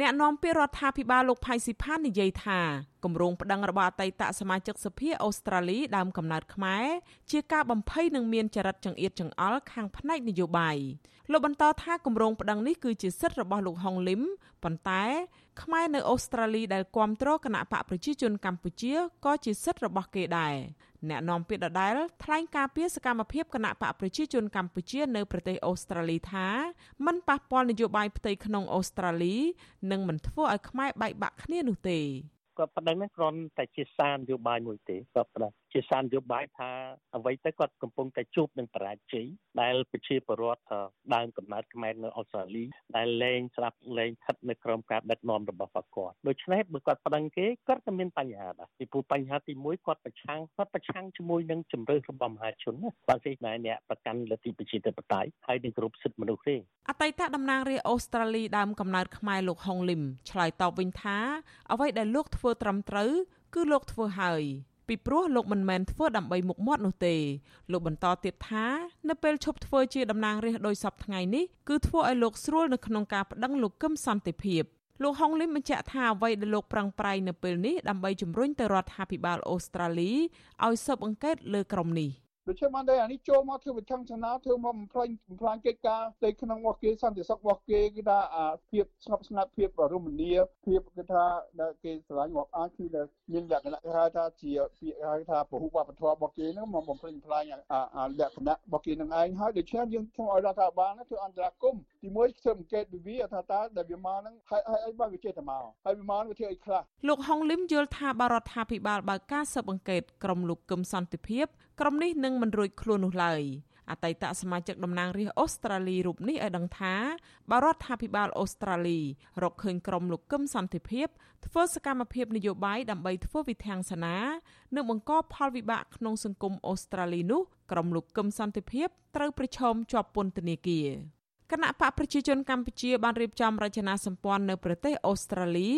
អ្នកនាំពាក្យរដ្ឋាភិបាលលោកផៃស៊ីផាននិយាយថាគម្រោងប្តឹងរបស់អតីតសមាជិកសភាអូស្ត្រាលីដើមកំណើតខ្មែរជាការបំភ័យនឹងមានចរិតចង្អៀតចង្អល់ខាងផ្នែកនយោបាយលោកបន្តថាគម្រោងប្តឹងនេះគឺជាសិទ្ធិរបស់លោកហុងលឹមប៉ុន្តែខ្មែរនៅអូស្ត្រាលីដែលគ្រប់គ្រងគណៈបកប្រជាជនកម្ពុជាក៏ជាសិទ្ធិរបស់គេដែរអ្នកនាំពាក្យដដែលថ្លែងការពីសកម្មភាពគណៈបកប្រជាជនកម្ពុជានៅប្រទេសអូស្ត្រាលីថាមិនប៉ះពាល់នយោបាយផ្ទៃក្នុងអូស្ត្រាលី និងមិនធ្វើឲ្យខ្មែរបែកបាក់គ្នានោះទេ គាត់ប្តឹងហ្នឹងគ្រាន់តែជាសារនយោបាយមួយទេគាត់ប្តឹងជាសារនយោបាយថាអ្វីទៅគាត់កំពុងតែជួបនឹងបរាជ័យដែលប្រជាពលរដ្ឋដើមកំណើតខ្មែរនៅអូស្ត្រាលីដែលលែងស្ដាប់លែងស្ថិតនៅក្រោមការដឹកនាំរបស់គាត់ដូច្នេះបើគាត់ប្តឹងគេគាត់ក៏មានបញ្ហាដែរពីព្រោះបញ្ហាទី1គាត់ប្រឆាំងគាត់ប្រឆាំងជាមួយនឹងជំរឿរបស់មហាជនណាបាទទេណែអ្នកប្រកាន់លទ្ធិប្រជាធិបតេយ្យហើយនឹងគ្រប់សិទ្ធិមនុស្សទេអតីតតំណាងរាស្ត្រអូស្ត្រាលីដើមកំណើតខ្មែរលោកហុងលឹមឆ្លើយតបវិញថាអ្វីដែលលោកធ្វើត្រឹមត្រូវគឺលោកធ្វើហើយ ពីព្រោះលោកមិនមែនធ្វើដើម្បីមុខមាត់នោះទេលោកបន្តទៀតថានៅពេលឈប់ធ្វើជាតំណាងរាស្ត្រដោយសពថ្ងៃនេះគឺធ្វើឲ្យលោកស្រួលនៅក្នុងការប្តឹងលោកកឹមសន្តិភាពលោកហុងលឹមបញ្ជាក់ថាអ្វីដែលលោកប្រឹងប្រែងនៅពេលនេះដើម្បីជំរុញទៅរដ្ឋាភិបាលអូស្ត្រាលីឲ្យស៊ើបអង្កេតលើក្រុមនេះ ដូច្នេះបានតែអានេះចូលមកធ្វើវិធានចំណាធ្វើមកបំផ្លាញបំផ្លាញកិច្ចការផ្ទៃក្នុងរបស់គេសន្តិសុខរបស់គេគឺថាអាភាពស្ងប់ស្ងាត់ភាពរមនីភាពគឺថាដែលគេស្រឡាញ់របស់អាចគឺមានលក្ខណៈគេហៅថាជាពាក្យហៅថាពហុវប្បធម៌របស់គេហ្នឹងមកបំផ្លាញបំផ្លាញអាលក្ខណៈរបស់គេនឹងឯងហើយដូច្នេះយើងខ្ញុំឲ្យរដ្ឋាភិបាលធ្វើអន្តរាគមទីមួយធ្វើអង្កេតវិវាថាតើដែលវាមកហ្នឹងហើយហើយបើវាចេះតែមកហើយវាមកវាធ្វើអីខ្លះលោកហុងលឹមយល់ថាបរដ្ឋាភិបាលបើកការស៊ើបអង្កេតក្រុមលោកកឹមសន្តិភាពក្រុមនេះនឹងមិនរួចខ្លួននោះឡើយអតីតសមាជិកតំណាងរាស្ត្រអូស្ត្រាលីរូបនេះឲ្យដឹងថាបរដ្ឋាភិបាលអូស្ត្រាលីរកឃើញក្រុមលោកកឹមសន្តិភាពធ្វើសកម្មភាពនយោបាយដើម្បីធ្វើវិធានសនានិងបង្កផលវិបាកក្នុងសង្គមអូស្ត្រាលីនោះក្រុមលោកកឹមសន្តិភាពត្រូវប្រឈមជាប់ពន្ធនាគារ គណៈបកប្រជាជនកម្ពុជាបានរៀបចំរចនាសម្ព័ន្ធនៅប្រទេសអូស្ត្រាលី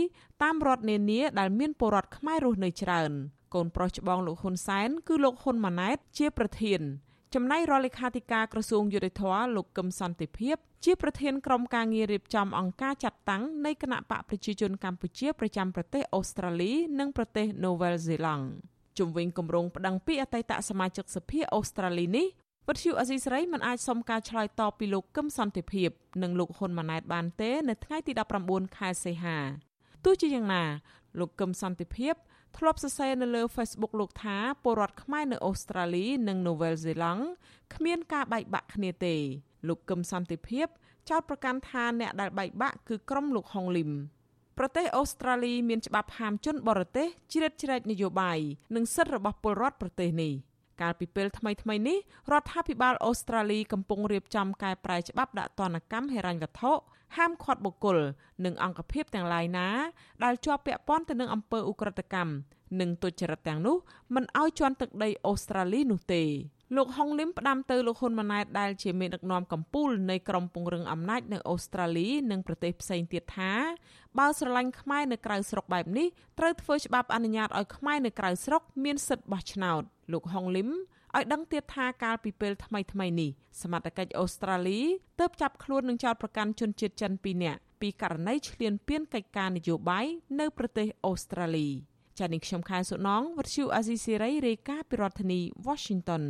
តាមរដ្ឋនានាដែលមានពលរដ្ឋខ្មែររស់នៅច្រើនកូនប្រុសច្បងលោកហ៊ុនសែនគឺលោកហ៊ុនម៉ាណែតជាប្រធានចំណែករដ្ឋលេខាធិការក្រសួងយុតិធម៌លោកកឹមសន្តិភាព ជាប្រធានក្រុមការងាររៀបចំអង្គការចាត់តាំងនៃគណៈបកប្រជាជនកម្ពុជាប្រចាំប្រទេសអូស្ត្រាលី និងប្រទេសនូវែលសេឡង់ជំវិញគម្រោងប្តឹងពីអតីតសមាជិកសភាអូស្ត្រាលីនេះ វិទ្យុអសីសេរីមិនអាចសុំការឆ្លើយតបពីលោកកឹមសន្តិភាព និងលោកហ៊ុនម៉ាណែតបានទេ នៅថ្ងៃទី19ខែសីហាទោះជាយ៉ាងណា លោកកឹមសន្តិភាពធ្លាប់សរសេរនៅលើ Facebook លោកថាពលរដ្ឋខ្មែរនៅអូស្ត្រាលី និងនូវែលសេឡង់គ្មានការបែកបាក់គ្នាទេ លោកកឹមសន្តិភាពចោទប្រកាន់ថាអ្នកដែលបែកបាក់គឺក្រុមលោកហុងលឹមប្រទេសអូស្ត្រាលីមានច្បាប់ហាមជនបរទេសជ្រៀតជ្រែកនយោបាយនិងសិទ្ធិរបស់ពលរដ្ឋប្រទេសនេះ កាលពីពេលថ្មីៗនេះរដ្ឋាភិបាលអូស្ត្រាលីកំពុងរៀបចំកែប្រែច្បាប់ដាក់ទណ្ឌកម្មហិរញ្ញវត្ថុហាមឃាត់បុគ្គលនិងអង្គភាពទាំងឡាយណាដែលជាប់ពាក់ព័ន្ធទៅនឹងអំពើឧក្រិដ្ឋកម្មនិងទុច្ចរិតទាំងនោះមិនឲ្យជន់ទឹកដីអូស្ត្រាលីនោះទេ លោកហុងលឹមផ្ដាំទៅលោកហ៊ុនម៉ាណែតដែលជាមេដឹកនាំកម្ពុជានៃក្រមពង្រឹងអំណាចនៅអូស្ត្រាលីនិងប្រទេសផ្សេងទៀតថាបើស្រឡាញ់ខ្មែរនៅក្រៅស្រុកបែបនេះត្រូវធ្វើច្បាប់អនុញ្ញាតឲ្យខ្មែរនៅក្រៅស្រុកមានសិទ្ធិបោះឆ្នោតលោកហុងលឹមឲ្យដឹងទៀតថាកាលពីពេលថ្មីថ្មីនេះសមត្ថកិច្ចអូស្ត្រាលីទើបចាប់ខ្លួននឹងចោតប្រកាន់ជនជាតិចិន2នាក់ពីករណីឈ្លានពានកិច្ចការនយោបាយនៅប្រទេសអូស្ត្រាលីចា៎នេះខ្ញុំខែសុណងវັດឈូអាស៊ីសេរីរាយការណ៍ពីរដ្ឋធានី Washington